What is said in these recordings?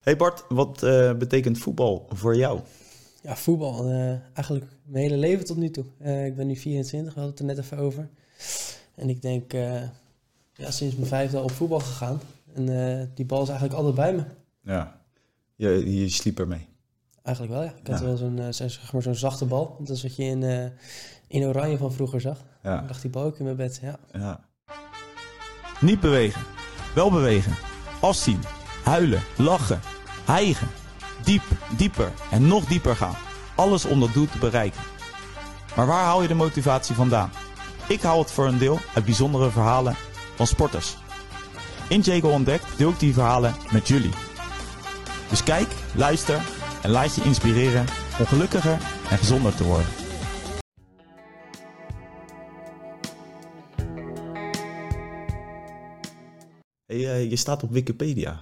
Hey Bart, wat uh, betekent voetbal voor jou? Ja, voetbal. Uh, eigenlijk mijn hele leven tot nu toe. Uh, ik ben nu 24, we hadden het er net even over. En ik denk, ja, sinds mijn vijfde al op voetbal gegaan. En die bal is eigenlijk altijd bij me. Ja, je, je sliep ermee? Eigenlijk wel, ja. Ik had wel zo'n zeg maar zo'n zachte bal. Dat is wat je in, in Oranje van vroeger zag. Ja. Dan lag die bal ook in mijn bed, ja. ja. Niet bewegen, wel bewegen. Afzien, huilen, lachen, hijgen. Diep, dieper en nog dieper gaan. Alles om dat doel te bereiken. Maar waar haal je de motivatie vandaan? Ik haal het voor een deel uit bijzondere verhalen van sporters. In Jago Ontdekt deel ik die verhalen met jullie. Dus kijk, luister en laat je inspireren om gelukkiger en gezonder te worden. Hey, je staat op Wikipedia.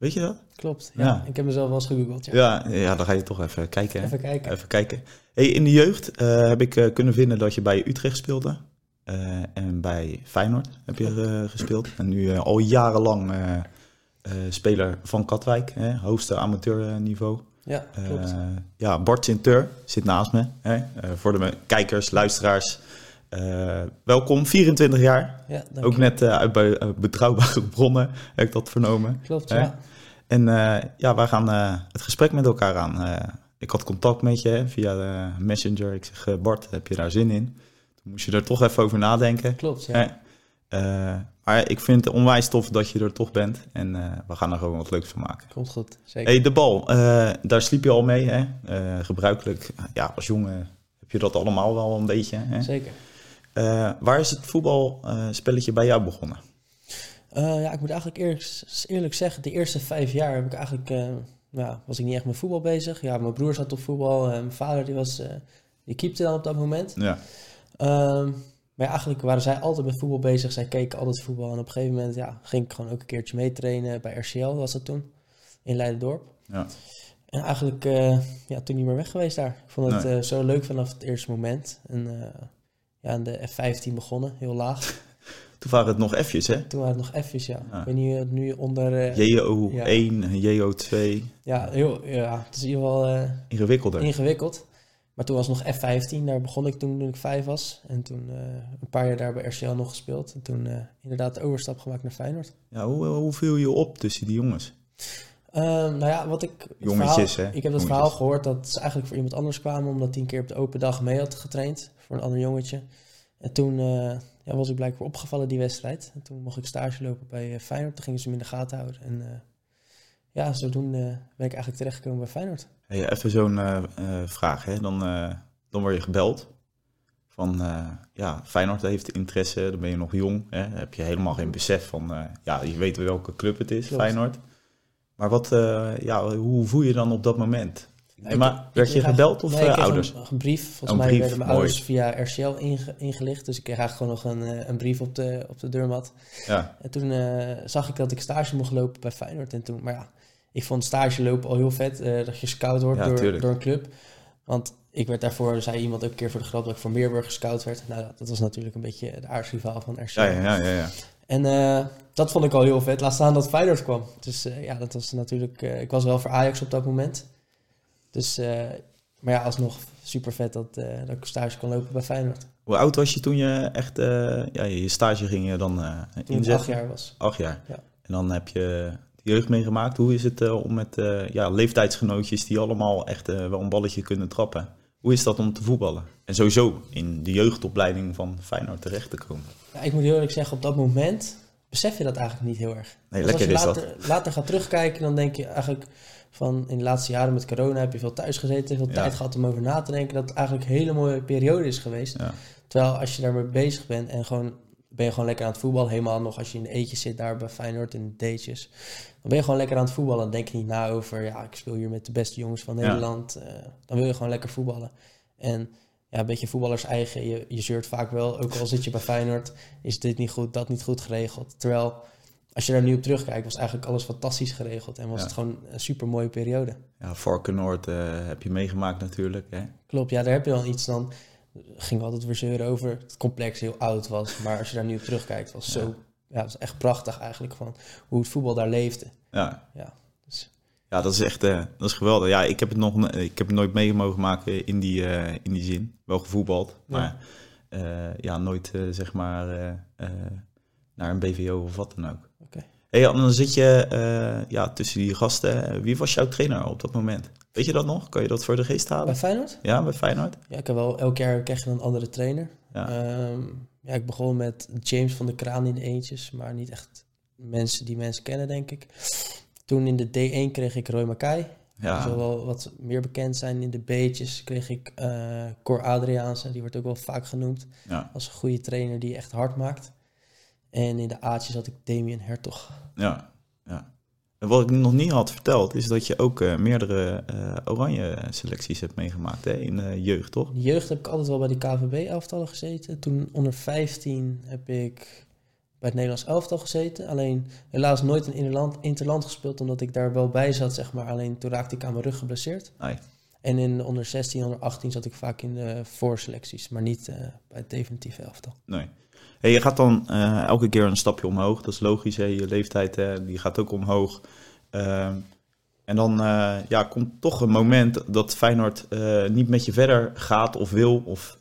Weet je dat? Klopt, ja. Ik heb mezelf wel eens gegoogeld, ja. ja. Ja, dan ga je toch even kijken. Even kijken. Even kijken. Hey, in de jeugd uh, heb ik uh, kunnen vinden dat je bij Utrecht speelde. Uh, en bij Feyenoord heb je gespeeld. En nu al jarenlang speler van Katwijk, hè, hoogste amateurniveau. Ja, klopt. ja, Bart Sinter zit naast me. Hè, voor de kijkers, luisteraars. welkom, 24 jaar. Ja, Ook net uit betrouwbare bronnen heb ik dat vernomen. Klopt, ja. En uh, ja, wij gaan uh, het gesprek met elkaar aan. Uh, ik had contact met je hè, via de Messenger. Ik zeg, Bart, heb je daar zin in? Toen moest je er toch even over nadenken. Klopt, ja. maar ik vind het onwijs tof dat je er toch bent. En we gaan er gewoon wat leuks van maken. Komt goed, zeker. Hey, de bal, daar sliep je al mee. Hè? gebruikelijk, ja, als jongen heb je dat allemaal wel een beetje. Hè? Zeker. waar is het voetbalspelletje bij jou begonnen? Uh, ja, ik moet eigenlijk eerst, eerlijk zeggen, de eerste vijf jaar heb ik eigenlijk, uh, nou, was ik niet echt met voetbal bezig. Ja, mijn broer zat op voetbal, en mijn vader die was, uh, die keepte dan op dat moment. Ja. Um, maar ja, eigenlijk waren zij altijd met voetbal bezig. Zij keken altijd voetbal en op een gegeven moment ja, ging ik gewoon ook een keertje meetrainen bij RCL, was dat toen, in Leidendorp. Ja. En eigenlijk ja, toen niet meer weg geweest daar. Ik vond het nee. zo leuk vanaf het eerste moment. En ja, in de F15 begonnen, heel laag. Toen waren het nog F'jes, hè? Toen waren het nog F'jes, ja. Ik weet niet, nu onder... Uh, JO1, ja. JO2. Ja, heel, ja, het is in ieder geval... Uh, Ingewikkelder. Ingewikkeld. Maar toen was nog F15, daar begon ik toen, toen ik vijf was. En toen uh, een paar jaar daar bij RCL nog gespeeld. En toen inderdaad de overstap gemaakt naar Feyenoord. Ja, hoe, hoe viel je op tussen die jongens? Uh, nou ja, wat ik. Jongetjes, verhaal, hè? Ik heb het verhaal gehoord dat ze eigenlijk voor iemand anders kwamen, omdat hij een keer op de open dag mee had getraind voor een ander jongetje. En toen uh, ja, was ik blijkbaar opgevallen die wedstrijd. En toen mocht ik stage lopen bij uh, Feyenoord. Toen gingen ze me in de gaten houden. En uh, ja, zodoende ben ik eigenlijk terechtgekomen bij Feyenoord. Hey, even zo'n vraag. Hè? Dan, dan word je gebeld. Van ja, Feyenoord heeft interesse. Dan ben je nog jong. Hè? Dan heb je helemaal geen besef van... ja, je weet welke club het is, Klopt. Feyenoord. Maar wat, ja, hoe voel je dan op dat moment? Nee, maar werd je gebeld of nee, uh, ouders? Een, een, brief. Volgens een mij brief, werden mijn mooi. ouders via RCL inge, ingelicht. Dus ik kreeg gewoon nog een, een brief op de, op de deurmat. Ja. En toen uh, zag ik dat ik stage mocht lopen bij Feyenoord. En toen, maar ja, ik vond stage lopen al heel vet. Uh, dat je scout wordt ja, door, door een club. Want ik werd daarvoor, zei iemand ook een keer voor de grap dat ik voor Meerburg gescout werd. Nou, dat was natuurlijk een beetje de aardsrivaal van RCL. Ja, ja, ja. ja. En uh, dat vond ik al heel vet. Laat staan dat Feyenoord kwam. Dus ja, dat was natuurlijk... Ik was wel voor Ajax op dat moment. Dus, uh, maar ja, alsnog super vet dat, uh, dat ik stage kon lopen bij Feyenoord. Hoe oud was je toen je echt uh, ja, je stage ging je dan toen inzetten? acht jaar was. Acht jaar. Ja. En dan heb je de jeugd meegemaakt. Hoe is het om met ja, leeftijdsgenootjes die allemaal echt wel een balletje kunnen trappen? Hoe is dat om te voetballen? En sowieso in de jeugdopleiding van Feyenoord terecht te komen? Ja, ik moet heel eerlijk zeggen, op dat moment besef je dat eigenlijk niet heel erg. Nee, lekker als je is later, dat. later gaat terugkijken, dan denk je eigenlijk van in de laatste jaren met corona heb je veel thuis gezeten, veel Ja. tijd gehad om over na te denken, dat het eigenlijk een hele mooie periode is geweest. Ja. Terwijl als je daarmee bezig bent en gewoon ben je gewoon lekker aan het voetballen, helemaal nog als je in de eetjes zit daar bij Feyenoord in de D'tjes, dan ben je gewoon lekker aan het voetballen. Dan denk je niet na over, ja, ik speel hier met de beste jongens van Ja. Nederland. Eh, dan wil je gewoon lekker voetballen. En ja, een beetje voetballers eigen. Je, je zeurt vaak wel, ook al zit je bij Feyenoord, is dit niet goed, dat niet goed geregeld. Terwijl, als je daar nu op terugkijkt, was eigenlijk alles fantastisch geregeld. En was Ja. het gewoon een super mooie periode. Ja, Varkenoord eh heb je meegemaakt natuurlijk. Hè? Klopt, ja, daar heb je dan iets dan. Gingen we altijd weer zeuren over het complex heel oud was. Maar als je daar nu op terugkijkt, was zo. Ja, was echt prachtig eigenlijk van hoe het voetbal daar leefde. Ja. Ja, dus, Ja, dat is echt eh, dat is geweldig. Ja, ik heb het nog ik heb het nooit mee mogen maken in die, eh, in die zin. Wel gevoetbald, maar ja, nooit zeg maar naar een BVO of wat dan ook. Hey, dan zit je eh, ja, tussen die gasten. Wie was jouw trainer op dat moment? Weet je dat nog? Kan je dat voor de geest halen? Bij Feyenoord? Ja, bij Feyenoord? Ja, ik heb wel elk jaar krijg je een andere trainer. Ja. Ehm, ja, ik begon met James van de Kraan in de eentjes, maar niet echt mensen die mensen kennen, denk ik. Toen in de D1 kreeg ik Roy Mackay. Die Ja, zal wel wat meer bekend zijn. In de B'tjes kreeg ik eh Cor Adriaanse. Die wordt ook wel vaak genoemd ja, als een goede trainer die echt hard maakt. En in de A'tjes had ik Damien Hertog. ja, ja. En wat ik nog niet had verteld, is dat je ook eh, meerdere eh, oranje selecties hebt meegemaakt hè? in eh, jeugd, toch? In de jeugd heb ik altijd wel bij die KVB-elftallen gezeten. Toen onder 15 heb ik bij het Nederlands elftal gezeten. Alleen helaas nooit een interland, interland gespeeld, omdat ik daar wel bij zat, zeg maar. Alleen toen raakte ik aan mijn rug geblesseerd. Nee. En in de onder 16, onder 18 zat ik vaak in de voorselecties, maar niet bij het definitieve elftal. Nee. Hey, je gaat dan eh, elke keer een stapje omhoog. Dat is logisch. Hè? Je leeftijd die gaat ook omhoog. Ehm, en dan eh, ja, komt toch een moment dat Feyenoord eh, niet met je verder gaat of wil. Of,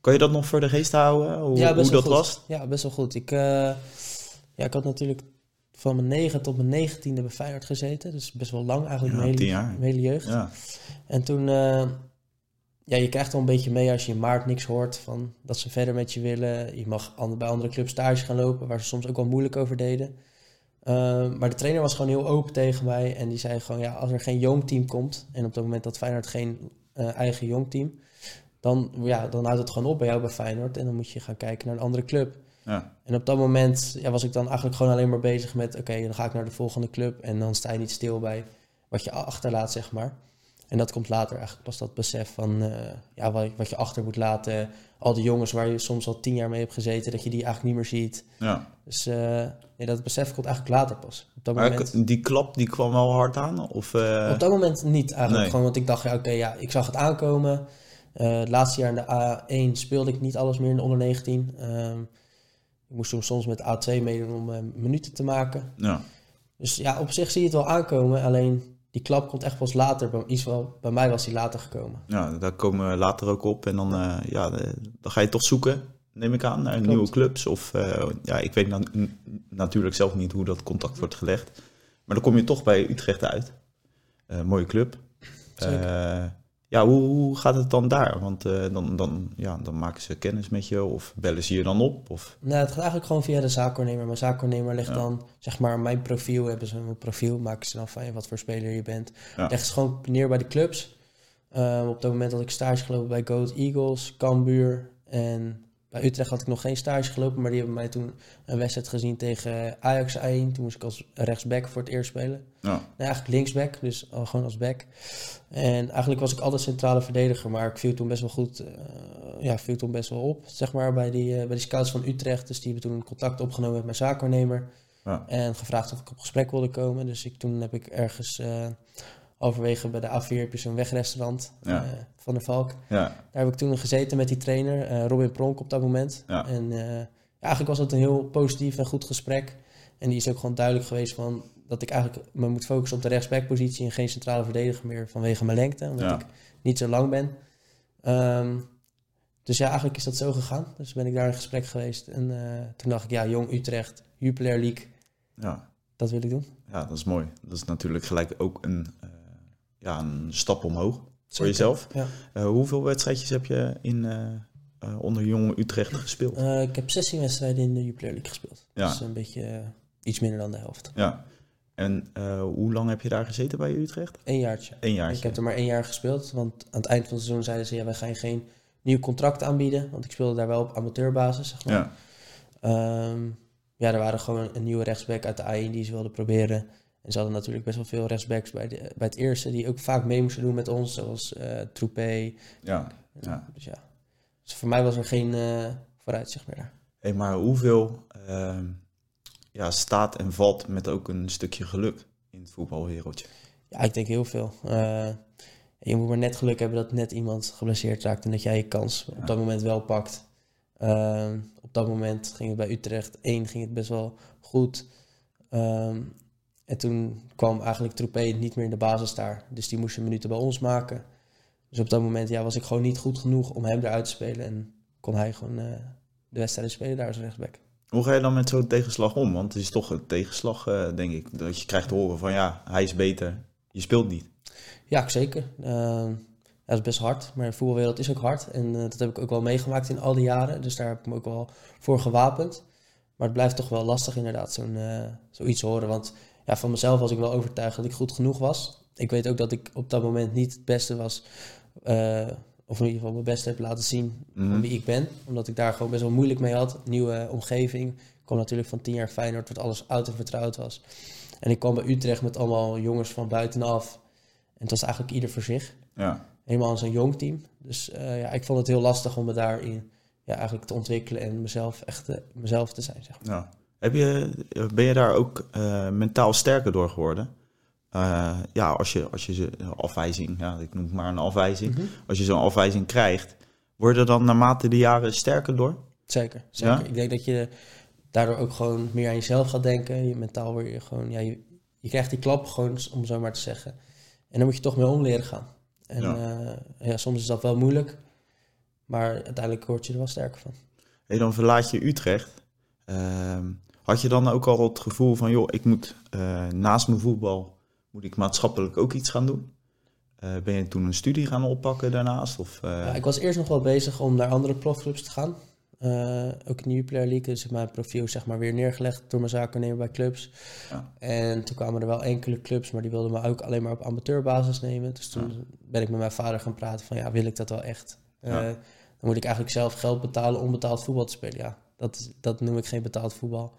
kan je dat nog voor de geest houden? Hoe, ja, hoe best wel dat goed. was? Ja, best wel goed. Ik, ja, ik had natuurlijk van mijn 9 tot mijn 19e bij Feyenoord gezeten. Dus best wel lang eigenlijk, Ja, mijn, hele, jaar. mijn hele jeugd. Ja, En toen, ja, je krijgt wel een beetje mee als je in maart niks hoort van dat ze verder met je willen. Je mag bij andere clubs stage gaan lopen, waar ze soms ook wel moeilijk over deden. Eh, maar de trainer was gewoon heel open tegen mij en die zei gewoon, ja, als er geen jong team komt, en op dat moment dat Feyenoord geen eh, eigen jong team, dan, ja, dan houdt het gewoon op bij jou bij Feyenoord en dan moet je gaan kijken naar een andere club. ja, En op dat moment ja, was ik dan eigenlijk gewoon alleen maar bezig met... oké, dan ga ik naar de volgende club... en dan sta je niet stil bij wat je achterlaat, zeg maar. En dat komt later eigenlijk pas dat besef van... eh, ja, wat, wat je achter moet laten. Al die jongens waar je soms al tien jaar mee hebt gezeten... dat je die eigenlijk niet meer ziet. ja. Dus nee, dat besef komt eigenlijk later pas. Op dat Maar moment, die klap die kwam wel hard aan? Of, eh, op dat moment niet eigenlijk. nee. Gewoon, want ik dacht, ja, oké, ja, ik zag het aankomen. Het laatste jaar in de A1 speelde ik niet alles meer in de onder 19. Ehm, ik moest soms met A2 meedoen om minuten te maken. ja. Dus ja, op zich zie je het wel aankomen. Alleen die klap komt echt pas later. Bij, iets wel, bij mij was die later gekomen. ja, daar komen we later ook op. En dan, eh, ja, de- dan ga je toch zoeken, neem ik aan, naar Klopt. nieuwe clubs. Of eh, ja, ik weet na- natuurlijk zelf niet hoe dat contact wordt gelegd. Maar dan kom je toch bij Utrecht uit. Eh, mooie club. Ja, hoe, hoe gaat het dan daar? Want eh, dan, dan, ja, dan maken ze kennis met je of bellen ze je dan op? Of, Nou, het gaat eigenlijk gewoon via de zaakwaarnemer. Mijn zaakwaarnemer legt Ja. dan, zeg maar, mijn profiel. Hebben ze een profiel, maken ze dan van je wat voor speler je bent. Ja. Leggen ze gewoon neer bij de clubs. Ehm, op dat moment had ik stage gelopen bij Goat Eagles, Cambuur en bij Utrecht had ik nog geen stage gelopen, maar die hebben mij toen een wedstrijd gezien tegen Ajax 1. Toen moest ik als rechtsback voor het eerst spelen. ja, Nee, eigenlijk linksback, dus al gewoon als back. En eigenlijk was ik altijd centrale verdediger, maar ik viel toen best wel goed, eh, ja, viel toen best wel op, zeg maar, bij die, eh, bij die scouts van Utrecht. Dus die hebben toen contact opgenomen met mijn zaakwaarnemer ja, en gevraagd of ik op gesprek wilde komen. Dus ik, toen heb ik ergens eh halverwege bij de A4 heb je zo'n wegrestaurant Ja. eh, van de Valk. ja, Daar heb ik toen gezeten met die trainer, eh, Robin Pronk op dat moment. Ja. En eh, ja, eigenlijk was het een heel positief en goed gesprek. En die is ook gewoon duidelijk geweest van dat ik eigenlijk me moet focussen op de rechtsbackpositie en geen centrale verdediger meer vanwege mijn lengte, omdat ik niet zo lang ben. Ehm, dus ja, eigenlijk is dat zo gegaan. Dus ben ik daar in gesprek geweest. En toen dacht ik, ja, Jong Utrecht, Jupiler League, ja. dat wil ik doen. Ja, dat is mooi. Dat is natuurlijk gelijk ook een, ja, een stap omhoog voor Zeker. jezelf. Ja. Eh, hoeveel wedstrijdjes heb je in, eh, eh, onder Jong Utrecht gespeeld? Ik heb 16 wedstrijden in de Jupiler League gespeeld. Ja. Dus een beetje iets minder dan de helft. Ja. En hoe lang heb je daar gezeten bij Utrecht? Eén jaartje. Eén jaar. Ik heb er maar één jaar gespeeld, want aan het eind van het seizoen zeiden ze, ja, wij gaan je geen nieuw contract aanbieden. Want ik speelde daar wel op amateurbasis, zeg maar. Ja, Ehm, ja, er waren gewoon een nieuwe rechtsback uit de A1 die ze wilden proberen. En ze hadden natuurlijk best wel veel rechtsbacks bij, de, bij het eerste, die ook vaak mee moesten doen met ons, zoals eh Troepé. ja. Ja. Dus ja, dus voor mij was er geen eh vooruitzicht meer. Hey, maar hoeveel ehm, ja, staat en valt met ook een stukje geluk in het voetbalwereldje? Ja, ik denk heel veel. Eh, je moet maar net geluk hebben dat net iemand geblesseerd raakt en dat jij je kans op dat moment wel pakt. Ehm, op dat moment ging het bij Utrecht 1 ging het best wel goed. Ehm, En toen kwam eigenlijk Troepé niet meer in de basis daar. Dus die moest een minuten bij ons maken. Dus op dat moment ja, was ik gewoon niet goed genoeg om hem eruit te spelen. En kon hij gewoon uh, de wedstrijd spelen daar als rechtsback. Hoe ga je dan met zo'n tegenslag om? Want het is toch een tegenslag, uh, denk ik. Dat je krijgt te horen van ja, hij is beter, je speelt niet. Ja, zeker. Uh, dat is best hard, maar de voetbalwereld is ook hard. En dat heb ik ook wel meegemaakt in al die jaren. Dus daar heb ik me ook wel voor gewapend. Maar het blijft toch wel lastig inderdaad, zo'n, zoiets horen. Want ja, van mezelf was ik wel overtuigd dat ik goed genoeg was. Ik weet ook dat ik op dat moment niet het beste was of in ieder geval mijn best heb laten zien mm wie ik ben. Omdat ik daar gewoon best wel moeilijk mee had. Nieuwe omgeving. Ik kwam natuurlijk van tien jaar Feyenoord, wat alles oud en vertrouwd was. En ik kwam bij Utrecht met allemaal jongens van buitenaf. En het was eigenlijk ieder voor zich. Ja. Helemaal als een jong team. Dus uh, ja, ik vond het heel lastig om me daarin ja, eigenlijk te ontwikkelen en mezelf echt uh, mezelf te zijn. Zeg maar. ja. Heb je, ben je daar ook uh, mentaal sterker door geworden? Uh, ja, als je, als je een afwijzing, ja, ik noem het maar een afwijzing, mm -hmm. als je zo'n afwijzing krijgt, word je dan naarmate de jaren sterker door? Zeker, zeker. Ja? Ik denk dat je daardoor ook gewoon meer aan jezelf gaat denken. Je mentaal word je gewoon, ja, je, je krijgt die klap gewoon, om zo maar te zeggen. En dan moet je toch mee om leren gaan. En ja. Uh, ja, soms is dat wel moeilijk, maar uiteindelijk word je er wel sterker van. Hey, dan verlaat je Utrecht. Uh, had je dan ook al het gevoel van, joh, ik moet uh, naast mijn voetbal moet ik maatschappelijk ook iets gaan doen? Uh, ben je toen een studie gaan oppakken daarnaast? Of, uh... ja, ik was eerst nog wel bezig om naar andere profclubs te gaan. Ook in de Jupiler League, dus mijn profiel zeg maar weer neergelegd door mijn zakennemer bij clubs. Ja. En toen kwamen er wel enkele clubs, maar die wilden me ook alleen maar op amateurbasis nemen. Dus toen ja. ben ik met mijn vader gaan praten van ja, wil ik dat wel echt? dan moet ik eigenlijk zelf geld betalen om betaald voetbal te spelen. Ja, dat, dat noem ik geen betaald voetbal.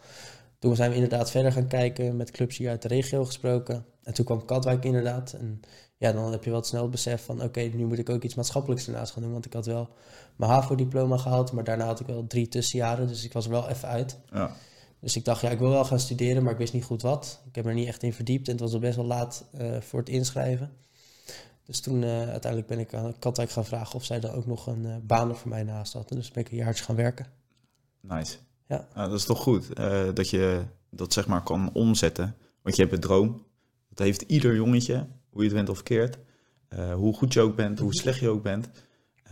Toen zijn we inderdaad verder gaan kijken, met clubs hier uit de regio gesproken. En toen kwam Katwijk inderdaad. En ja, dan heb je wel snel het besef van... oké, nu moet ik ook iets maatschappelijks ernaast gaan doen. Want ik had wel mijn HAVO-diploma gehaald... maar daarna had ik wel drie tussenjaren. Dus ik was er wel even uit. Ja. Dus ik dacht, ja, ik wil wel gaan studeren... maar ik wist niet goed wat. Ik heb er niet echt in verdiept. En het was al best wel laat uh, voor het inschrijven. Dus toen uh, uiteindelijk ben ik aan Katwijk gaan vragen... of zij dan ook nog een uh, baan voor mij naast hadden. Dus ben ik een jaartje gaan werken. Nice. Ja. dat is toch goed dat je dat zeg maar kan omzetten. Want je hebt een droom. Dat heeft ieder jongetje, hoe je het bent of verkeerd. Uh, hoe goed je ook bent, hoe slecht je ook bent.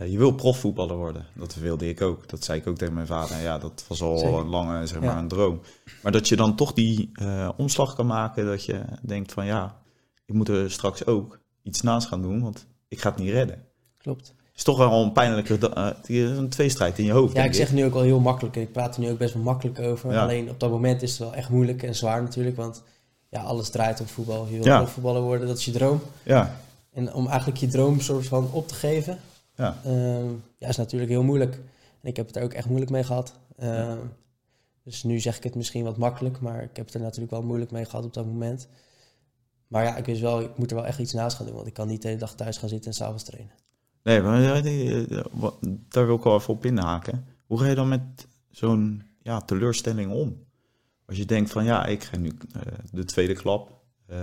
Uh, je wil profvoetballer worden. Dat wilde ik ook. Dat zei ik ook tegen mijn vader. Ja, dat was al Zeker. een lange zeg maar, ja. een droom. Maar dat je dan toch die omslag kan maken. Dat je denkt van ja, ik moet er straks ook iets naast gaan doen. Want ik ga het niet redden. Klopt is toch wel een pijnlijke uh, een tweestrijd in je hoofd. Ja, ik zeg nu ook wel heel makkelijk. Ik praat er nu ook best wel makkelijk over. Ja. Alleen op dat moment is het wel echt moeilijk en zwaar natuurlijk. Want ja, alles draait om voetbal. Je wil ja. voetballer worden, dat is je droom. Ja. En om eigenlijk je droom soort van op te geven, ja. Uh, ja, is natuurlijk heel moeilijk. En ik heb het er ook echt moeilijk mee gehad. Ja. Dus nu zeg ik het misschien wat makkelijk, maar ik heb het er natuurlijk wel moeilijk mee gehad op dat moment. Maar ja, ik wist wel, ik moet er wel echt iets naast gaan doen. Want ik kan niet de hele dag thuis gaan zitten en s'avonds trainen. Nee, maar daar wil ik wel even op inhaken. Hoe ga je dan met zo'n ja, teleurstelling om? Als je denkt van ja, ik ga nu uh, de tweede klap. Uh,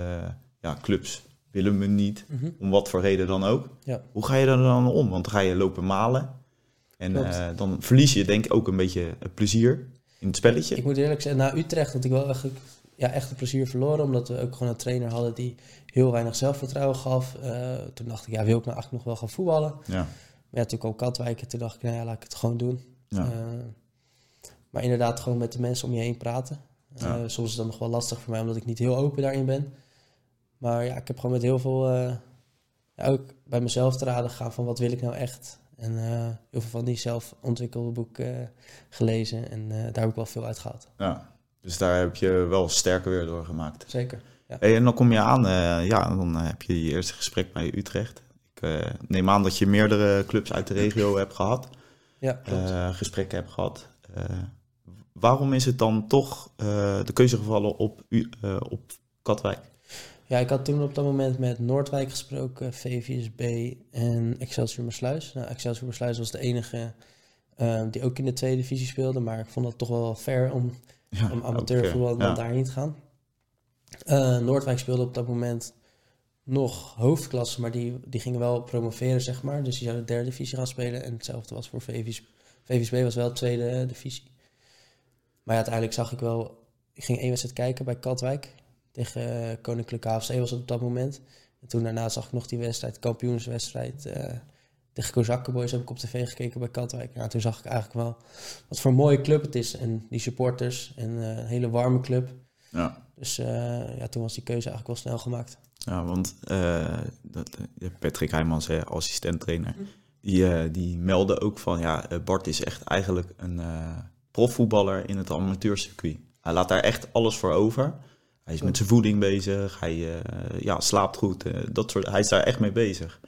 ja, clubs willen me niet, mm -hmm. om wat voor reden dan ook. Ja. Hoe ga je er dan om? Want dan ga je lopen malen. En uh, dan verlies je denk ik ook een beetje plezier in het spelletje. Ik moet eerlijk zeggen, na Utrecht had ik wel eigenlijk ja, echt het plezier verloren. Omdat we ook gewoon een trainer hadden die heel weinig zelfvertrouwen gaf. Uh, toen dacht ik, ja, wil ik nou eigenlijk nog wel gaan voetballen? Ja. Maar ja, toen kwam Katwijk en toen dacht ik, nou ja, laat ik het gewoon doen. Ja. Uh, maar inderdaad gewoon met de mensen om je heen praten. Uh, ja. Soms is dat nog wel lastig voor mij, omdat ik niet heel open daarin ben. Maar ja, ik heb gewoon met heel veel, ja, ook bij mezelf te raden gegaan van wat wil ik nou echt? En heel veel van die zelfontwikkelde boeken gelezen en daar heb ik wel veel uit gehad. Ja, dus daar heb je wel sterker weer door gemaakt. Zeker. Ja. Hey, en dan kom je aan, uh, ja, dan heb je je eerste gesprek bij Utrecht. Ik uh, neem aan dat je meerdere clubs uit de regio hebt gehad. Ja, klopt. Uh, gesprekken hebt gehad. waarom is het dan toch de keuze gevallen op, op Katwijk? Ja, ik had toen op dat moment met Noordwijk gesproken, VVSB en Excelsior Mersluis. Nou, Excelsior Mersluis was de enige die ook in de tweede divisie speelde, maar ik vond het toch wel fair om ja, om amateurvoetbal ja. daarheen te gaan. Uh, Noordwijk speelde op dat moment nog hoofdklasse, maar die, die gingen wel promoveren, zeg maar. Dus die zouden de derde divisie gaan spelen. En hetzelfde was voor VVSB. VVSB was wel de tweede divisie. Maar ja, uiteindelijk zag ik wel... Ik ging één wedstrijd kijken bij Katwijk. Tegen eh, Koninklijke HFC was het op dat moment. En toen daarna zag ik nog die wedstrijd, kampioenswedstrijd. eh tegen Kozakkenboys heb ik op tv gekeken bij Katwijk. Ja, toen zag ik eigenlijk wel wat voor een mooie club het is. En die supporters en eh, een hele warme club. Ja. Dus eh, ja, toen was die keuze eigenlijk wel snel gemaakt. Ja, want eh, dat, Patrick Heijmans, assistent-trainer, die, eh, die meldde ook van... ja, Bart is echt eigenlijk een profvoetballer in het amateurcircuit. Hij laat daar echt alles voor over. Hij is met zijn voeding bezig, hij ja, slaapt goed. dat soort, hij is daar echt mee bezig.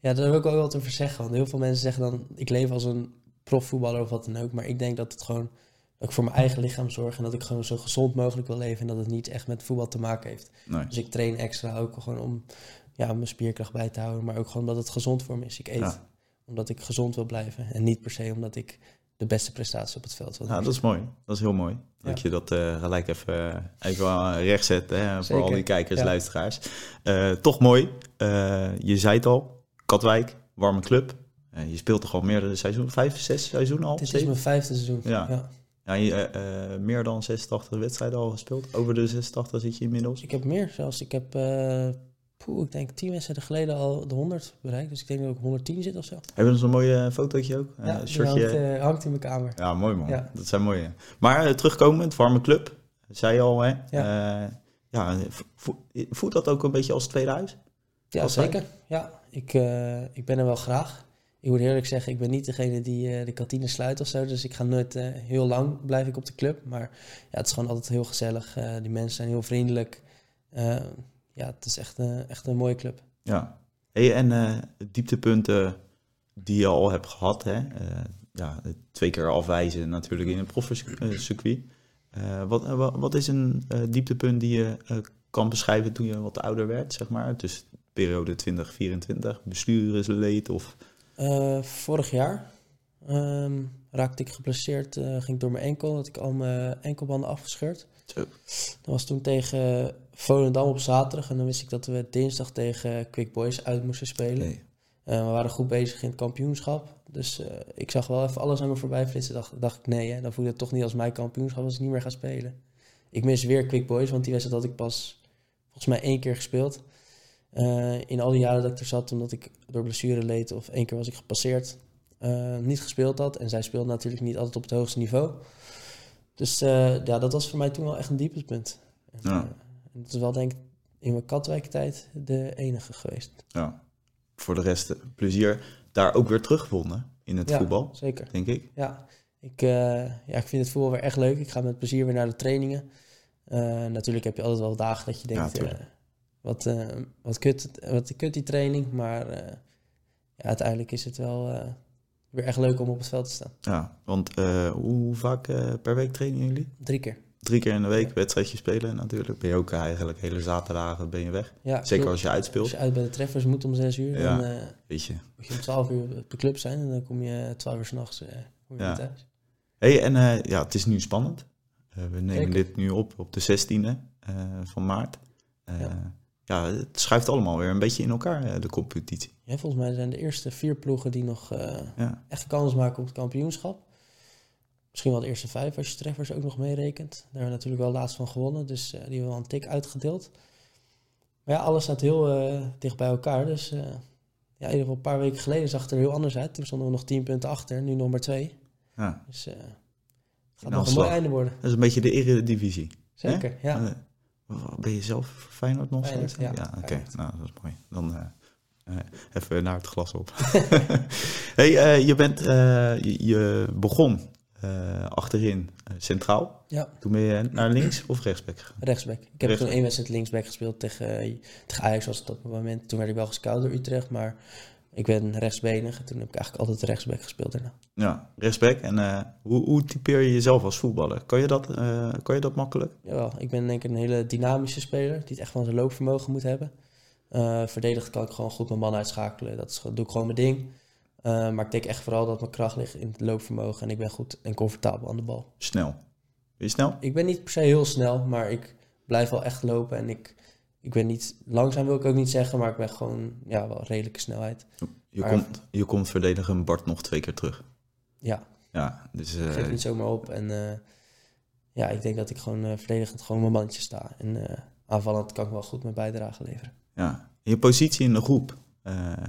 Ja, daar wil ik ook wel wat over zeggen. Want heel veel mensen zeggen dan, ik leef als een profvoetballer of wat dan ook. Maar ik denk dat het gewoon, dat ik voor mijn eigen lichaam zorg. En dat ik gewoon zo gezond mogelijk wil leven. En dat het niet echt met voetbal te maken heeft. Nee. Dus ik train extra ook gewoon om ja, mijn spierkracht bij te houden. Maar ook gewoon omdat het gezond voor me is. Ik eet Ja. omdat ik gezond wil blijven. En niet per se omdat ik de beste prestatie op het veld wil Ja, dat is mooi. Dat is heel mooi. Dat Ja. je dat eh, gelijk even, even wel recht zet hè, voor al die kijkers, Ja. luisteraars. Eh, toch mooi. Eh, je zei het al, Katwijk, warme club. Eh, je speelt toch al meerdere seizoenen, vijf, zes seizoenen al? Dit is mijn vijfde seizoen. Ja. Ja. Ja, je, eh, eh, meer dan 86 wedstrijden al gespeeld. Over de 86 zit je inmiddels. Ik heb meer zelfs. Ik heb, eh, poeh, ik denk tien wedstrijden geleden al de 100 bereikt. Dus ik denk dat ik op 110 zit of zo. Hebben we zo'n mooie fotootje ook? Ja, hangt, hangt in mijn kamer. Ja, mooi man. Ja. Dat zijn mooie. Maar uh, terugkomend, warme club. Zei je al, hè? Ja. Ja, ja vo- voelt dat ook een beetje als tweede huis? Ja, Altijd? zeker. Ja, ik, eh, ik ben er wel graag. Ik moet eerlijk zeggen, ik ben niet degene die eh, de kantine sluit of zo. Dus ik ga nooit eh, heel lang blijf ik op de club. Maar ja, het is gewoon altijd heel gezellig. Die mensen zijn heel vriendelijk. Ja, het is echt, echt een mooie club. Ja. Hey, en dieptepunten die je al hebt gehad, hè? Ja, twee keer afwijzen natuurlijk in een profcircuit. Wat, wat, is een dieptepunt die je kan beschrijven toen je wat ouder werd, zeg maar? Dus periode 2024, bestuurslid of... Eh, vorig jaar ehm, raakte ik geblesseerd. eh, ging ik door mijn enkel. Had ik al mijn enkelbanden afgescheurd. Zo. Dat was toen tegen Volendam op zaterdag. En dan wist ik dat we dinsdag tegen Quick Boys uit moesten spelen. Eh, we waren goed bezig in het kampioenschap. Dus ik zag wel even alles aan me voorbij flitsen. Dacht, dacht ik, nee, hè, dan voelt het toch niet als mijn kampioenschap als ik niet meer ga spelen. Ik mis weer Quick Boys, want die wedstrijd had ik pas volgens mij één keer gespeeld. Eh, in al die jaren dat ik er zat, omdat ik door blessure leed of één keer was ik gepasseerd, eh, niet gespeeld had. En zij speelde natuurlijk niet altijd op het hoogste niveau. Dus eh, ja, dat was voor mij toen wel echt een dieptepunt. En, Ja. en dat is wel denk ik in mijn Katwijk-tijd de enige geweest. Ja. Voor de rest, plezier. Daar ook weer teruggevonden in het Ja. voetbal, Zeker. denk ik. Ja, ik, ja, ik vind het voetbal weer echt leuk. Ik ga met plezier weer naar de trainingen. Natuurlijk heb je altijd wel dagen dat je Ja, denkt, tuurlijk. Wat, eh, wat, kut, wat kut die training. Maar eh, ja, uiteindelijk is het wel eh, weer echt leuk om op het veld te staan. Ja, want hoe vaak per week trainen jullie? Drie keer. Drie keer in de week wedstrijdje spelen natuurlijk. Ben je ook eigenlijk hele zaterdagen ben je weg. Ja, Zeker als je uitspeelt. Als je uit bij de treffers moet om zes uur, Ja. dan Weet je. moet je om twaalf uur op de club zijn. En dan kom je twaalf uur s'nachts weer thuis. hey, en ja, het is nu spannend. We nemen Zeker. dit nu op op de 16e eh, van maart. Ja. Ja. het schuift allemaal weer een beetje in elkaar, eh, de competitie. Ja, volgens mij zijn de eerste vier ploegen die nog Ja, echt kans maken op het kampioenschap. Misschien wel de eerste vijf als je treffers ook nog meerekent. Daar hebben we natuurlijk wel laatst van gewonnen, dus eh, die hebben we wel een tik uitgedeeld. Maar ja, alles staat heel dicht bij elkaar. Dus ja, in ieder geval een paar weken geleden zag het er heel anders uit. Toen stonden we nog tien punten achter, nu nog maar twee. ja. Dus het gaat nog een mooi einde worden. Dat is een beetje de eredivisie. Zeker, ja. Ben je zelf Feyenoord nog steeds? ja, oké. Feyenoord. Nou, dat is mooi. Dan eh, eh, even naar het glas op. hey, eh, je, bent, je, je begon achterin centraal. ja, Toen ben je naar links of rechtsback gegaan? rechtsback. Ik heb Rechtsback. toen één wedstrijd linksback gespeeld tegen, tegen Ajax was het op het moment. Toen werd ik wel gescout door Utrecht, maar ik ben rechtsbenig. En toen heb ik eigenlijk altijd rechtsback gespeeld daarna. Ja, rechtsback. En eh, hoe, hoe typeer je jezelf als voetballer? Kan je dat, eh, kan je dat makkelijk? Jawel, ik ben denk ik een hele dynamische speler die het echt van zijn loopvermogen moet hebben. Eh verdedigd kan ik gewoon goed mijn man uitschakelen. Dat is, doe ik gewoon mijn ding. Maar ik denk echt vooral dat mijn kracht ligt in het loopvermogen. En ik ben goed en comfortabel aan de bal. Snel. Ben je snel? Ik ben niet per se heel snel, maar ik blijf wel echt lopen. En ik, ik ben niet langzaam, wil ik ook niet zeggen. Maar ik ben gewoon ja, wel redelijke snelheid. Je, Maar- komt, je komt verdedigen Bart nog twee keer terug. Ja, Ja, dus ik eh, geef niet zomaar op. En eh, ja, ik denk dat ik gewoon eh, verdedigend gewoon mijn mannetje sta. En eh, aanvallend kan ik wel goed mijn bijdrage leveren. Ja, je positie in de groep,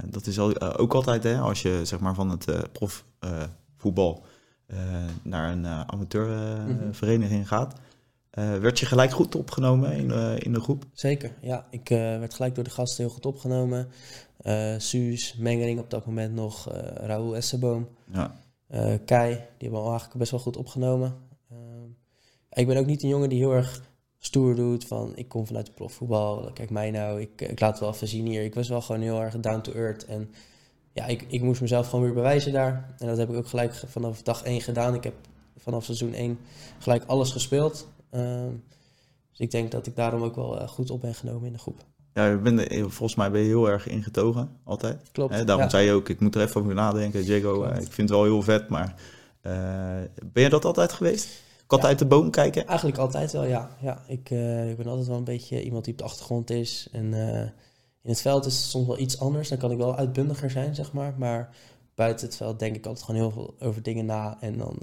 dat is al, ook altijd hè, als je zeg maar van het uh, profvoetbal naar een amateurvereniging gaat. Werd je gelijk goed opgenomen in, in de groep? Zeker, ja. Ik werd gelijk door de gasten heel goed opgenomen. Suus, Mengering op dat moment nog, Raoul Esseboom, ja. Kai, die hebben we eigenlijk best wel goed opgenomen. ik ben ook niet een jongen die heel erg stoer doet van ik kom vanuit de profvoetbal, kijk mij nou, ik, ik laat het wel even zien hier. Ik was wel gewoon heel erg down to earth en ja, ik, ik moest mezelf gewoon weer bewijzen daar. En dat heb ik ook gelijk vanaf dag 1 gedaan. Ik heb vanaf seizoen 1 gelijk alles gespeeld. Ehm, dus ik denk dat ik daarom ook wel eh, goed op ben genomen in de groep. Ja, je bent, eh, volgens mij ben je heel erg ingetogen, altijd. Klopt. daarom zei je ook, ik moet er even over nadenken. Jago, uh, ik vind het wel heel vet, maar ben je dat altijd geweest? Kat uit de boom kijken? Eigenlijk altijd wel, ja. ja ik, uh, ik ben altijd wel een beetje iemand die op de achtergrond is. En uh, in het veld is het soms wel iets anders. Dan kan ik wel uitbundiger zijn, zeg maar. Maar buiten het veld denk ik altijd gewoon heel veel over dingen na. En dan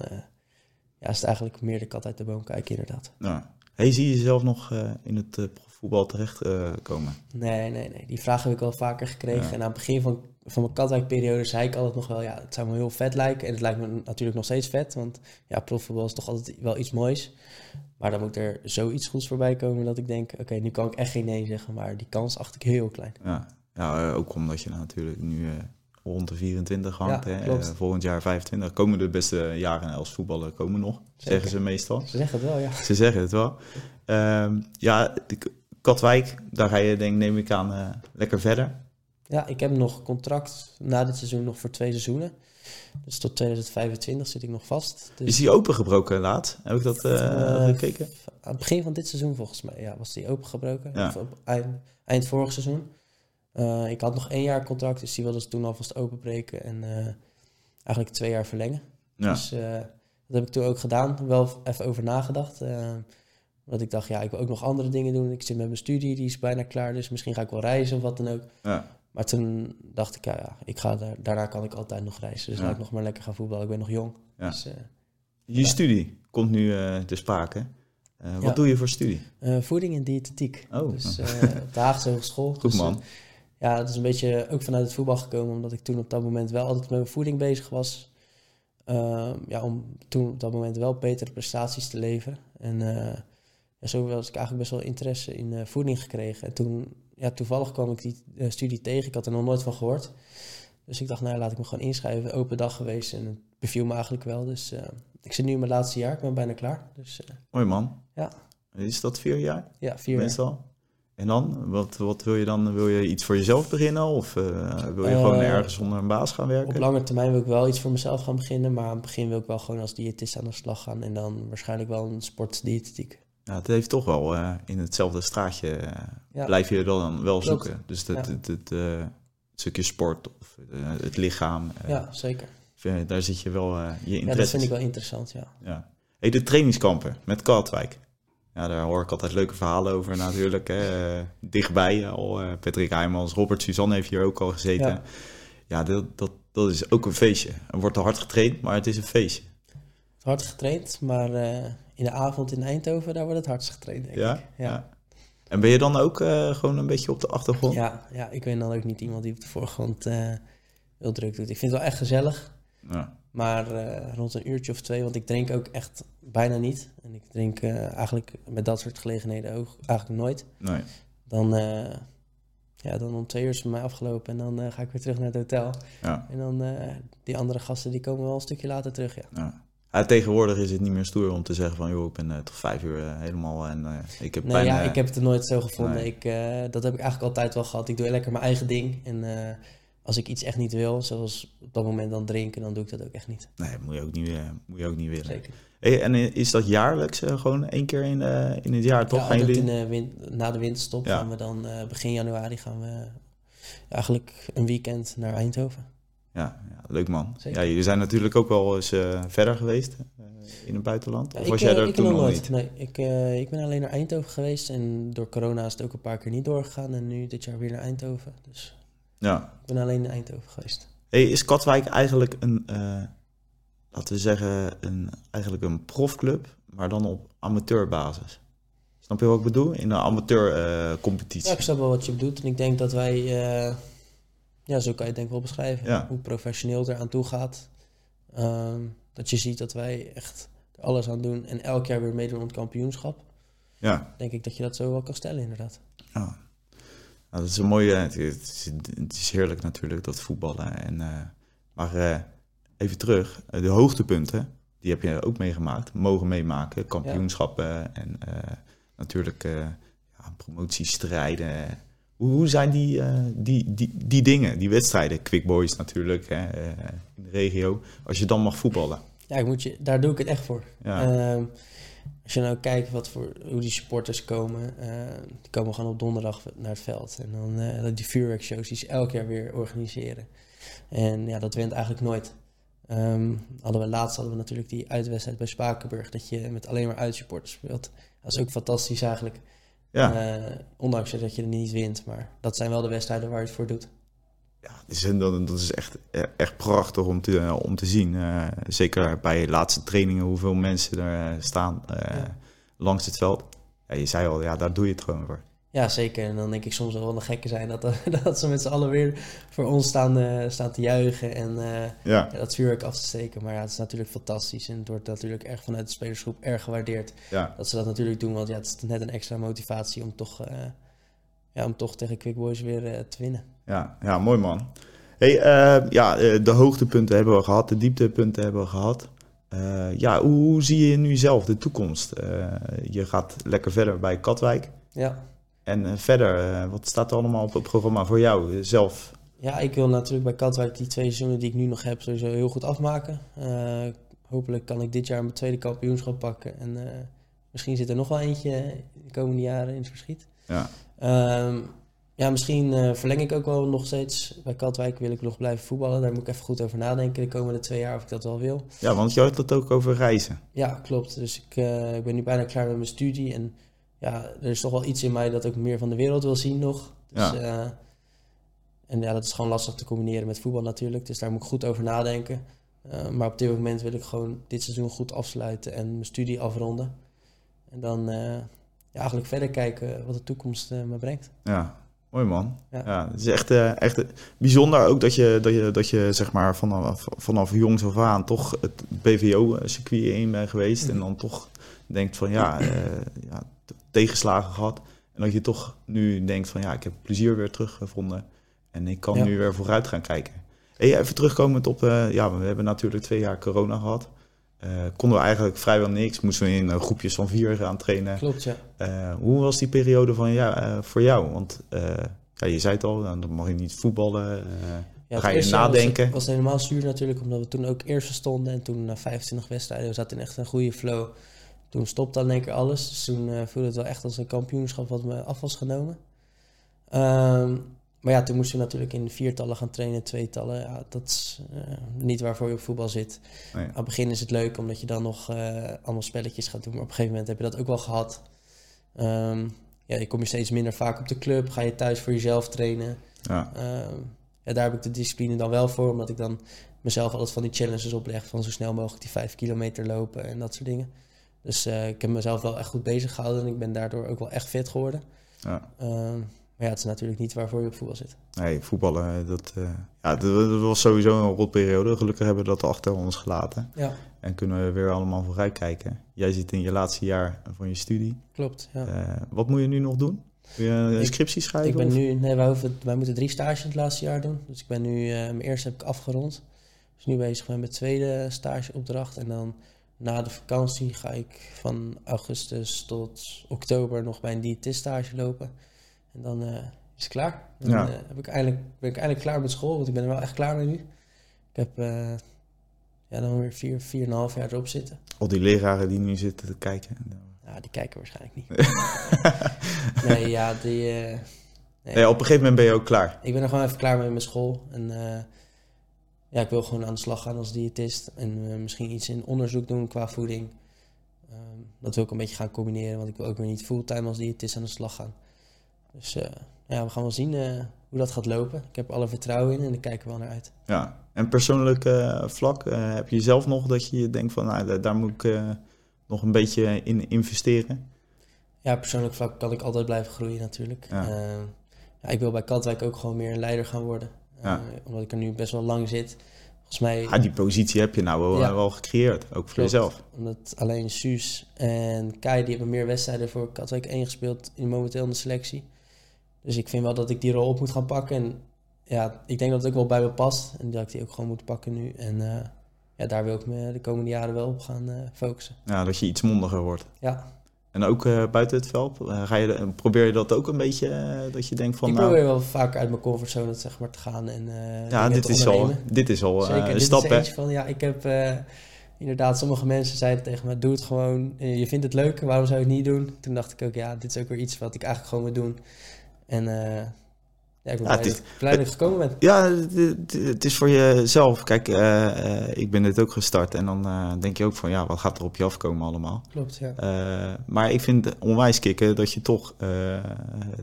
ja, is het eigenlijk meer de kat uit de boom kijken, inderdaad. Nou, hey, zie je jezelf nog in het voetbal terechtkomen? komen? nee, nee, nee. Die vraag heb ik wel vaker gekregen. En aan het begin van van mijn Katwijk-periode zei ik altijd nog wel, ja, het zou me heel vet lijken. En het lijkt me natuurlijk nog steeds vet, want ja, profvoetbal is toch altijd wel iets moois. Maar dan moet er zoiets goeds voorbij komen dat ik denk, oké, nu kan ik echt geen nee zeggen, maar die kans acht ik heel klein. Ja, ja eh, ook omdat je natuurlijk nu uh, rond de 24 hangt. Ja, hè? Uh, volgend jaar 25 komen de beste jaren als voetballer komen nog, zeggen ze meestal. Ze zeggen het wel, ja. Ze zeggen het wel. Um, ja, Katwijk, daar ga je denk neem ik aan lekker verder. Ja, ik heb nog contract na dit seizoen nog voor twee seizoenen. Dus tot 2025 zit ik nog vast. Dus is die opengebroken laat? Heb ik dat uh, gekeken? Aan het begin van dit seizoen volgens mij ja, was die opengebroken. Ja. Of op eind, eind vorig seizoen. Uh, ik had nog één jaar contract, dus die wilde ze toen alvast openbreken. En uh, eigenlijk twee jaar verlengen. Ja. Dus dat heb ik toen ook gedaan. Wel even over nagedacht. Want ik dacht, ja, ik wil ook nog andere dingen doen. Ik zit met mijn studie, die is bijna klaar. Dus misschien ga ik wel reizen of wat dan ook. Ja. Maar toen dacht ik, ja, ja ik ga daar, daarna kan ik altijd nog reizen. Dus laat ik nog maar lekker gaan voetballen. Ik ben nog jong. Dus, je studie komt nu te sprake. Wat doe je voor studie? voeding en diëtetiek. Oh. Dus op de Haagse Hogeschool. Goed dus, man. Ja, dat is een beetje ook vanuit het voetbal gekomen. Omdat ik toen op dat moment wel altijd met mijn voeding bezig was. Ehm, ja, om toen op dat moment wel betere prestaties te leveren. En ja, zo was ik eigenlijk best wel interesse in voeding gekregen. En toen ja, toevallig kwam ik die uh, studie tegen. Ik had er nog nooit van gehoord. Dus ik dacht, nou laat ik me gewoon inschrijven. Open dag geweest en het beviel me eigenlijk wel. Dus uh, ik zit nu in mijn laatste jaar. Ik ben bijna klaar. Dus, uh, Mooi man. Ja. Is dat vier jaar? Ja, vier Meestal? jaar. En dan? Wat, wat wil je dan? Wil je iets voor jezelf beginnen? Of wil je gewoon ergens onder een baas gaan werken? Op lange termijn wil ik wel iets voor mezelf gaan beginnen. Maar aan het begin wil ik wel gewoon als diëtist aan de slag gaan. En dan waarschijnlijk wel een sportdiëtetiek. Ja, het heeft toch wel uh, in hetzelfde straatje ja. blijf je dan wel Klopt. zoeken. Dus het, ja. het, het, uh, het, stukje sport of het lichaam. ja, zeker. Daar zit je wel je interesse. Ja, dat vind ik wel interessant, ja. ja. Hey, de trainingskampen met Katwijk. Ja, daar hoor ik altijd leuke verhalen over natuurlijk. Hè. dichtbij al. Patrick Heijmans, Robert Suzanne heeft hier ook al gezeten. Ja, ja dat, dat, dat is ook een feestje. Er wordt er hard getraind, maar het is een feestje. Hard getraind, maar in de avond in Eindhoven, daar wordt het hardst getraind, denk ja? ik. Ja. ja. En ben je dan ook uh, gewoon een beetje op de achtergrond? Ja, ja, ik ben dan ook niet iemand die op de voorgrond uh, heel druk doet. Ik vind het wel echt gezellig. Ja. Maar uh, rond een uurtje of twee, want ik drink ook echt bijna niet. En ik drink eigenlijk met dat soort gelegenheden ook eigenlijk nooit. Nee. Dan, ja, dan om twee uur is het mij afgelopen en dan ga ik weer terug naar het hotel. Ja. En dan die andere gasten die komen wel een stukje later terug, ja. ja. Ja, tegenwoordig is het niet meer stoer om te zeggen van... joh, ik ben tot vijf uur helemaal en ik heb nee, bijna... ja, ik heb het er nooit zo gevonden. Nee. Ik, dat heb ik eigenlijk altijd wel gehad. Ik doe lekker mijn eigen ding. En als ik iets echt niet wil, zoals op dat moment dan drinken... dan doe ik dat ook echt niet. Nee, moet je ook niet, moet je ook niet willen. Zeker. Hey, en is dat jaarlijks gewoon één keer in, in het jaar, toch? Ja, in de win na de winterstop ja. gaan we dan... begin januari gaan we eigenlijk een weekend naar Eindhoven. Ja, ja, leuk man. Zeker. Ja, jullie zijn natuurlijk ook wel eens verder geweest in het buitenland. Of ja, was ik, jij er ik toen nog nooit. niet? Nee, ik, uh, ik ben alleen naar Eindhoven geweest en door corona is het ook een paar keer niet doorgegaan. En nu dit jaar weer naar Eindhoven. Dus ja. ik ben alleen in Eindhoven geweest. Hey, is Katwijk eigenlijk een, laten we zeggen, een, eigenlijk een profclub, maar dan op amateurbasis? Is Snap je wat ik bedoel? In een amateurcompetitie. Ja, ik snap wel wat je bedoelt. En ik denk dat wij, eh, ja, zo kan je het denk ik wel beschrijven. Ja. Hoe professioneel het eraan toe gaat. Ehm, dat je ziet dat wij echt er alles aan doen en elk jaar weer meedoen aan het kampioenschap. ja. Denk ik dat je dat zo wel kan stellen, inderdaad. Ja. Nou, dat is een mooie. Het is, het is heerlijk natuurlijk, dat voetballen. En, eh, maar eh, even terug, eh, de hoogtepunten, die heb je ook meegemaakt, mogen meemaken. Kampioenschappen en natuurlijk ja, promotiestrijden. Hoe, hoe zijn die, die, die, die dingen, die wedstrijden? Quick Boys natuurlijk, hè, in de regio. Als je dan mag voetballen. Ja, ik moet je, daar doe ik het echt voor. Ja, Ehm, als je nou kijkt wat voor, hoe die supporters komen, eh, die komen gewoon op donderdag naar het veld. En dan eh, die vuurwerkshows die ze elk jaar weer organiseren. En ja, dat wint eigenlijk nooit. Ehm, hadden we, laatst hadden we natuurlijk die uitwedstrijd bij Spakenburg, dat je met alleen maar uitsupporters speelt. Dat is ook fantastisch eigenlijk. ja. Eh, ondanks dat je er niet wint, maar dat zijn wel de wedstrijden waar je het voor doet. Ja, dus dat, dat is echt, echt prachtig om te, om te zien. Eh, zeker bij laatste trainingen, hoeveel mensen er eh, staan eh, Ja. langs het veld. Ja, je zei al, ja, daar doe je het gewoon voor. Ja, zeker. En dan denk ik soms wel de gekken zijn dat, dat ze met z'n allen weer voor ons staan, eh, staan te juichen en eh, Ja, dat vuurwerk af te steken. Maar ja, het is natuurlijk fantastisch en het wordt natuurlijk erg vanuit de spelersgroep erg gewaardeerd dat ze dat natuurlijk doen. Want ja, het is net een extra motivatie om toch, eh, ja, om toch tegen Quick Boys weer eh, te winnen. Ja, ja, mooi man. Hey, eh, ja, eh, de hoogtepunten hebben we gehad, de dieptepunten hebben we gehad. Eh, ja, hoe, hoe zie je nu zelf de toekomst? Je gaat lekker verder bij Katwijk. Ja. En verder, wat staat er allemaal op het programma voor jou zelf? ja, ik wil natuurlijk bij Katwijk die twee seizoenen die ik nu nog heb sowieso heel goed afmaken. Hopelijk kan ik dit jaar mijn tweede kampioenschap pakken. En misschien zit er nog wel eentje de komende jaren in het verschiet. Ja, Ehm, ja, misschien eh, verleng ik ook wel nog steeds. Bij Katwijk wil ik nog blijven voetballen. Daar moet ik even goed over nadenken de komende twee jaar of ik dat wel wil. ja want je had het ook over reizen. Ja, klopt. Dus ik, eh, ik ben nu bijna klaar met mijn studie. En ja, er is toch wel iets in mij dat ook meer van de wereld wil zien nog. Dus, Ja. eh, en ja, dat is gewoon lastig te combineren met voetbal natuurlijk. Dus daar moet ik goed over nadenken. Maar op dit moment wil ik gewoon dit seizoen goed afsluiten en mijn studie afronden. En dan ja, eigenlijk verder kijken wat de toekomst me brengt. Ja, mooi man. Ja. Ja. het is echt, eh, echt bijzonder ook dat je, dat je, dat je zeg maar vanaf, vanaf jongs af aan toch het BVO-circuit in bent geweest. Mhm. En dan toch denkt van ja, eh, ja, tegenslagen gehad. En dat je toch nu denkt van ja, ik heb plezier weer teruggevonden. En ik kan Ja. nu weer vooruit gaan kijken. Hey, even terugkomend op, eh, ja, we hebben natuurlijk twee jaar corona gehad. Eh, konden we eigenlijk vrijwel niks. Moesten we in eh, groepjes van vier gaan trainen. Klopt, ja. Eh, hoe was die periode van ja, voor jou? Want eh, ja, je zei het al, nou, dan mag je niet voetballen. Ja, ga het je nadenken? Was, was het helemaal zuur natuurlijk, omdat we toen ook eerste stonden. En toen na 25 wedstrijden, we zaten in echt een goede flow. Toen stopte dan één keer alles. Dus toen voelde het wel echt als een kampioenschap wat me af was genomen. Ehm, maar ja, toen moesten we natuurlijk in viertallen gaan trainen, tweetallen. Ja, dat is eh, niet waarvoor je op voetbal zit. Nee. Aan het begin is het leuk, omdat je dan nog eh, allemaal spelletjes gaat doen. Maar op een gegeven moment heb je dat ook wel gehad. Ehm, ja, je kom je steeds minder vaak op de club. Ga je thuis voor jezelf trainen. Ja, Ehm, ja, daar heb ik de discipline dan wel voor, omdat ik dan mezelf altijd van die challenges opleg van zo snel mogelijk die vijf kilometer lopen en dat soort dingen. Dus eh, ik heb mezelf wel echt goed bezig gehouden en ik ben daardoor ook wel echt fit geworden. ja. Ehm, maar ja, het is natuurlijk niet waarvoor je op voetbal zit. Nee, voetballen, dat, eh, ja, dat, was sowieso een rotperiode. Gelukkig hebben we dat achter ons gelaten. Ja, En kunnen we weer allemaal vooruit kijken. Jij zit in je laatste jaar van je studie. klopt. Ja. Eh, wat moet je nu nog doen? Wil je een Ik- scriptie schrijven? Ik ben of- nu, nee, wij, hoeven, wij moeten drie stages het laatste jaar doen. Dus ik ben nu, eh, mijn eerste heb ik afgerond. Dus nu bezig met mijn tweede stageopdracht. En dan na de vakantie ga ik van augustus tot oktober nog bij een diëtiststage lopen. En dan eh, is het klaar. Dan Ja. eh, heb ik eindelijk, ben ik eindelijk klaar met school, want ik ben er wel echt klaar mee nu. Ik heb eh, ja, dan weer vier, vier en een half jaar erop zitten. Al die leraren die nu zitten te kijken. Ja, die kijken waarschijnlijk niet. nee, ja, die... nee. Nee, op een gegeven moment ben je ook klaar. Ik ben er gewoon even klaar mee met mijn school. En ja, ik wil gewoon aan de slag gaan als diëtist. En misschien iets in onderzoek doen qua voeding. Ehm, dat wil ik een beetje gaan combineren, want ik wil ook weer niet fulltime als diëtist aan de slag gaan. Dus eh, ja, we gaan wel zien eh, hoe dat gaat lopen. Ik heb alle vertrouwen in en daar kijken we wel naar uit. Ja. En persoonlijk eh, vlak, heb je zelf nog dat je denkt van, nou, daar, moet ik nog een beetje in investeren? Ja, persoonlijk vlak kan ik altijd blijven groeien natuurlijk. Ja. Ja, ik wil bij Katwijk ook gewoon meer een leider gaan worden. Ja. Omdat ik er nu best wel lang zit. Volgens mij, Ja, die positie heb je nou wel, Ja. wel gecreëerd, ook voor Klopt. jezelf. omdat alleen Suus en Kai die hebben meer wedstrijden voor Katwijk 1 gespeeld in momenteel in de selectie. Dus ik vind wel dat ik die rol op moet gaan pakken. En ja, ik denk dat het ook wel bij me past. En dat ik die ook gewoon moet pakken nu. En eh, ja, daar wil ik me de komende jaren wel op gaan eh, focussen. Ja, dat je iets mondiger wordt. Ja, En ook eh, buiten het veld, ga je, probeer je dat ook een beetje, dat je denkt van... ik nou, probeer wel vaker uit mijn comfortzone zeg maar, te gaan. En, ja, dit is, al, dit is al Zeker, een stap, hè? van, ja, ik heb inderdaad, sommige mensen zeiden tegen me, doe het gewoon, je vindt het leuk, waarom zou je het niet doen? Toen dacht ik ook, ja, dit is ook weer iets wat ik eigenlijk gewoon moet doen. En eh, ja, ik ben Ja, blij, het is- dat, blij dat gekomen. Ja, het- is voor jezelf. Kijk, eh, eh, ik ben dit ook gestart en dan denk je ook van, ja, wat gaat er op je afkomen allemaal? Klopt, ja. Maar ik vind het onwijs kicken dat je toch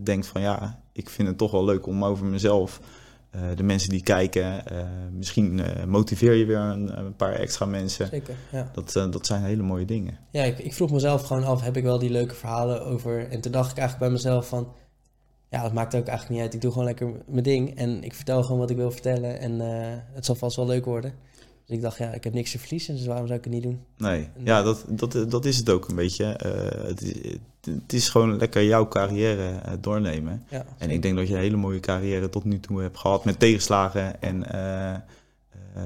denkt van, ja, ik vind het toch wel leuk om over mezelf, de mensen die kijken, misschien motiveer je weer een, een paar extra mensen. Zeker, ja. Dat, dat zijn hele mooie dingen. Ja, ik, ik vroeg mezelf gewoon af, heb ik wel die leuke verhalen over... En toen dacht ik eigenlijk bij mezelf van, ja, dat maakt ook eigenlijk niet uit. Ik doe gewoon lekker mijn ding en ik vertel gewoon wat ik wil vertellen. En eh, het zal vast wel leuk worden. Dus ik dacht, ja, ik heb niks te verliezen, dus waarom zou ik het niet doen? Nee, ja, dat, dat, dat is het ook een beetje. Eh, het, is, het is gewoon lekker jouw carrière eh, doornemen. Ja, En ik denk dat je een hele mooie carrière tot nu toe hebt gehad met tegenslagen en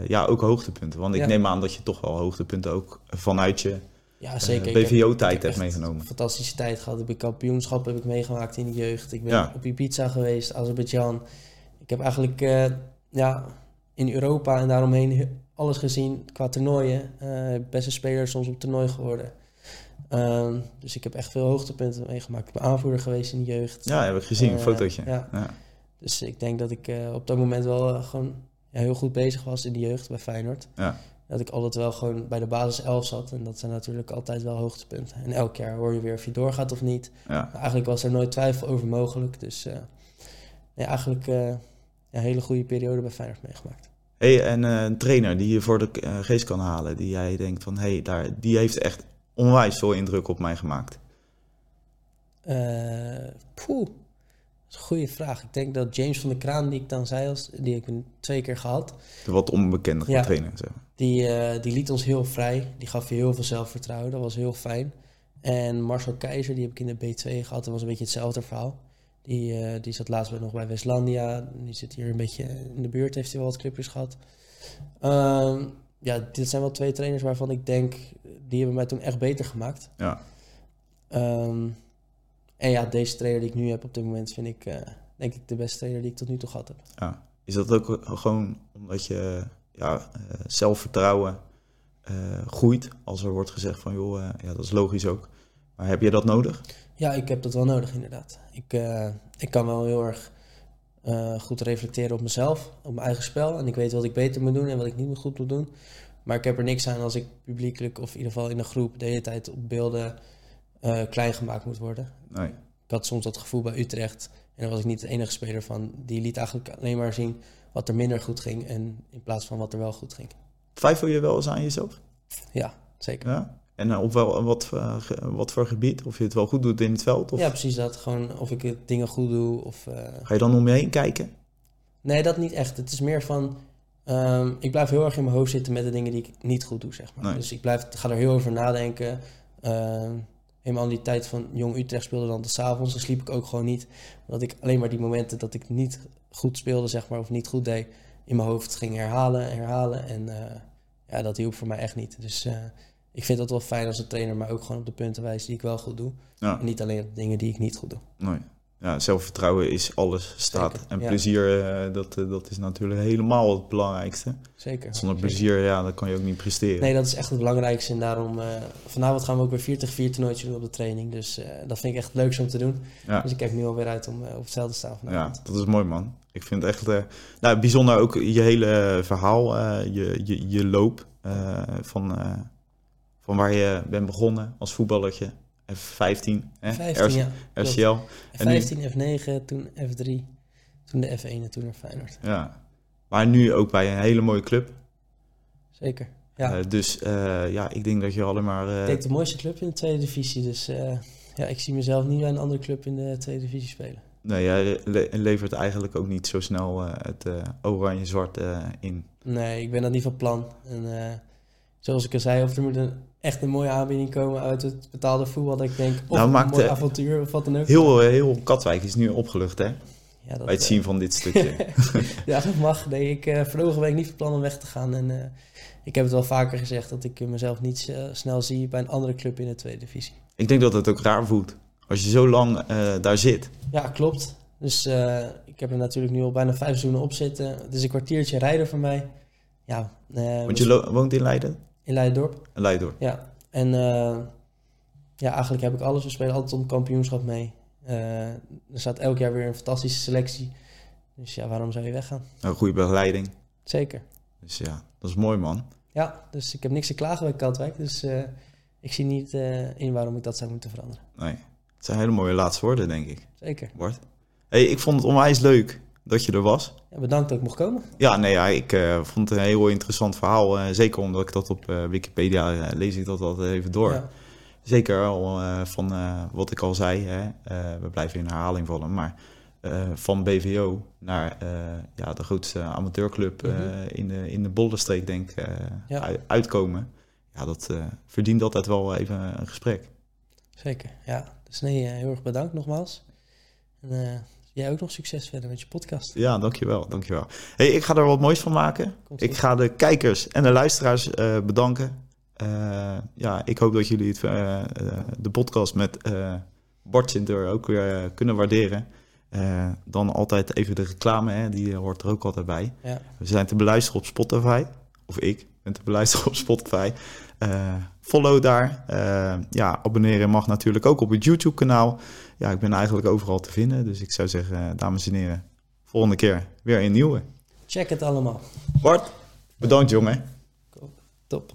ja, ook hoogtepunten. Want ik Ja. neem aan dat je toch wel hoogtepunten ook vanuit je Ja, zeker. Ik heb- BVO-tijd ik heb meegenomen. Fantastische tijd gehad. Ik heb kampioenschap heb ik meegemaakt in de jeugd. Ik ben Ja. op Ibiza geweest, Azerbeidzjan. Ik heb eigenlijk eh, ja, in Europa en daaromheen he- alles gezien qua toernooien. Eh, beste speler soms op toernooi geworden. Ehm, dus ik heb echt veel hoogtepunten meegemaakt. Ik ben aanvoerder geweest in de jeugd. Ja, heb ik gezien, een Eh, fotootje. ja. Ja. Dus ik denk dat ik eh, op dat moment wel eh, gewoon ja, heel goed bezig was in de jeugd bij Feyenoord. Ja. Dat ik altijd wel gewoon bij de basis 11 zat. En dat zijn natuurlijk altijd wel hoogtepunten. En elk jaar hoor je weer of je doorgaat of niet. Ja. Maar eigenlijk was er nooit twijfel over mogelijk. Dus eh, ja, eigenlijk eh, een hele goede periode bij Feyenoord meegemaakt. Hey, en eh, een trainer die je voor de geest kan halen, die jij denkt van, hé, daar die heeft echt onwijs veel indruk op mij gemaakt. Poeh, is een goede vraag. Ik denk dat James van der Kraan, die ik dan zei, als, die ik twee keer gehad... De wat onbekendere Ja. trainer. Zeg. Die, eh, die liet ons heel vrij. Die gaf je heel veel zelfvertrouwen. Dat was heel fijn. En Marcel Keizer, die heb ik in de B2 gehad. Dat was een beetje hetzelfde verhaal. Die, eh, die zat laatst nog bij Westlandia. Die zit hier een beetje in de buurt. Heeft hij wel wat clubjes gehad. Ehm, ja, dit zijn wel twee trainers waarvan ik denk... Die hebben mij toen echt beter gemaakt. Ja. Ehm, en ja, deze trainer die ik nu heb op dit moment... vind ik, eh, denk ik, de beste trainer die ik tot nu toe gehad heb. Ja. Is dat ook gewoon omdat je ja, eh, zelfvertrouwen eh, groeit? Als er wordt gezegd van, joh, ja, dat is logisch ook. Maar heb je dat nodig? Ja, ik heb dat wel nodig inderdaad. Ik, ik kan wel heel erg goed reflecteren op mezelf, op mijn eigen spel. En ik weet wat ik beter moet doen en wat ik niet meer goed moet doen. Maar ik heb er niks aan als ik publiekelijk of in ieder geval in een groep de hele tijd op beelden eh, klein gemaakt moet worden. Nee. Ik had soms dat gevoel bij Utrecht en daar was ik niet de enige speler van. Die liet eigenlijk alleen maar zien wat er minder goed ging en in plaats van wat er wel goed ging. Twijfel je wel eens aan jezelf? Ja, zeker. Ja? En eh, op wel, wat, voor, ge- wat voor gebied? Of je het wel goed doet in het veld? Of Ja, precies dat. Gewoon of ik het dingen goed doe of... eh, ga je dan om je heen kijken? Nee, dat niet echt. Het is meer van. ehm, ik blijf heel erg in mijn hoofd zitten met de dingen die ik niet goed doe, zeg maar. Nee. Dus ik blijf, ga er heel over nadenken. Ehm helemaal in die tijd van Jong Utrecht speelde dan tot 's avonds. Dan sliep ik ook gewoon niet. Omdat ik alleen maar die momenten dat ik niet goed speelde, zeg maar, of niet goed deed, in mijn hoofd ging herhalen, herhalen. En eh, ja, dat hielp voor mij echt niet. Dus eh, ik vind dat wel fijn als een trainer mij ook gewoon op de punten wijst die ik wel goed doe. Ja. En niet alleen op de dingen die ik niet goed doe. Nee. Ja, zelfvertrouwen is alles, staat. Zeker, en ja. plezier, eh, dat, eh, dat is natuurlijk helemaal het belangrijkste. Zeker. Zonder Zeker. plezier, ja, dan kan je ook niet presteren. Nee, dat is echt het belangrijkste. En daarom, eh, vanavond gaan we ook weer 4 tegen 4 toernooitje doen op de training. Dus dat vind ik echt leukste om te doen. ja. Dus ik kijk nu alweer uit om op het veld te staan ja, vanavond. dat is mooi, man. Ik vind het echt nou, bijzonder ook je hele verhaal, je, je, je loop van, van waar je bent begonnen als voetballertje. F15, hè? 15, RC- ja. RCL. En nu- 15, F9, toen F3, toen de F1 en toen naar Feyenoord. Ja. Maar nu ook bij een hele mooie club. Zeker. Ja, Eh, dus eh, ja, ik denk dat je alleen maar... ik denk de mooiste club in de tweede divisie. Dus Ja, ik zie mezelf niet bij een andere club in de tweede divisie spelen. Nee, jij le- levert eigenlijk ook niet zo snel het oranje-zwart in. Nee, ik ben dat niet van plan. En zoals ik al zei, of er moet een, echt een mooie aanbieding komen uit het betaalde voetbal. Dat ik denk, of Nou, een mooi avontuur of wat dan ook. Heel, eh, heel Katwijk is nu opgelucht, hè? ja, dat, Bij het eh, zien van dit stukje. ja, dat mag. Nee, ik uh, vorige week niet van plan om weg te gaan. En ik heb het wel vaker gezegd dat ik mezelf niet snel zie bij een andere club in de tweede divisie. Ik denk dat het ook raar voelt. Als je zo lang daar zit. Ja, klopt. Dus ik heb er natuurlijk nu al bijna vijf seizoenen op zitten. Het is een kwartiertje rijden voor mij. Ja, Want je lo- woont in Leiden? In Leidendorp. Leiden. Ja, en eh, ja, eigenlijk heb ik alles. We spelen altijd om kampioenschap mee. Eh, er staat elk jaar weer een fantastische selectie. Dus ja, waarom zou je weggaan? Een goede begeleiding. Zeker. Dus ja, dat is mooi, man. Ja, dus ik heb niks te klagen bij Katwijk. Dus eh, ik zie niet in waarom ik dat zou moeten veranderen. Nee. Het zijn hele mooie laatste woorden, denk ik. Zeker. Bart. Hey, ik vond het onwijs leuk dat je er was. Ja, bedankt dat ik mocht komen. Ja, nee, ja, ik eh, vond het een heel interessant verhaal. eh, zeker omdat ik dat op eh, Wikipedia lees ik dat altijd even door. Ja, Zeker al van wat ik al zei. Hè, we blijven in herhaling vallen. Maar van BVO naar ja, de grootste amateurclub Mhm. in, de, in de Bollenstreek, denk ik, Ja. uitkomen. Ja, dat verdient altijd wel even een gesprek. zeker. Ja, dus nee, heel erg bedankt nogmaals. En jij ook nog succes verder met je podcast. Ja, dankjewel, dankjewel. Hey, ik ga er wat moois van maken. Ik ga de kijkers en de luisteraars eh, bedanken. Eh, ja, ik hoop dat jullie het, eh, de podcast met Bart Sinter ook weer kunnen waarderen. Dan altijd even de reclame, hè, die hoort er ook altijd bij. Ja, We zijn te beluisteren op Spotify. Of ik ben te beluisteren op Spotify. Follow daar. Ja, abonneren mag natuurlijk ook op het YouTube-kanaal. Ja, ik ben eigenlijk overal te vinden. Dus ik zou zeggen, eh, dames en heren, volgende keer weer een nieuwe. check het allemaal. Bart, bedankt jongen. Top.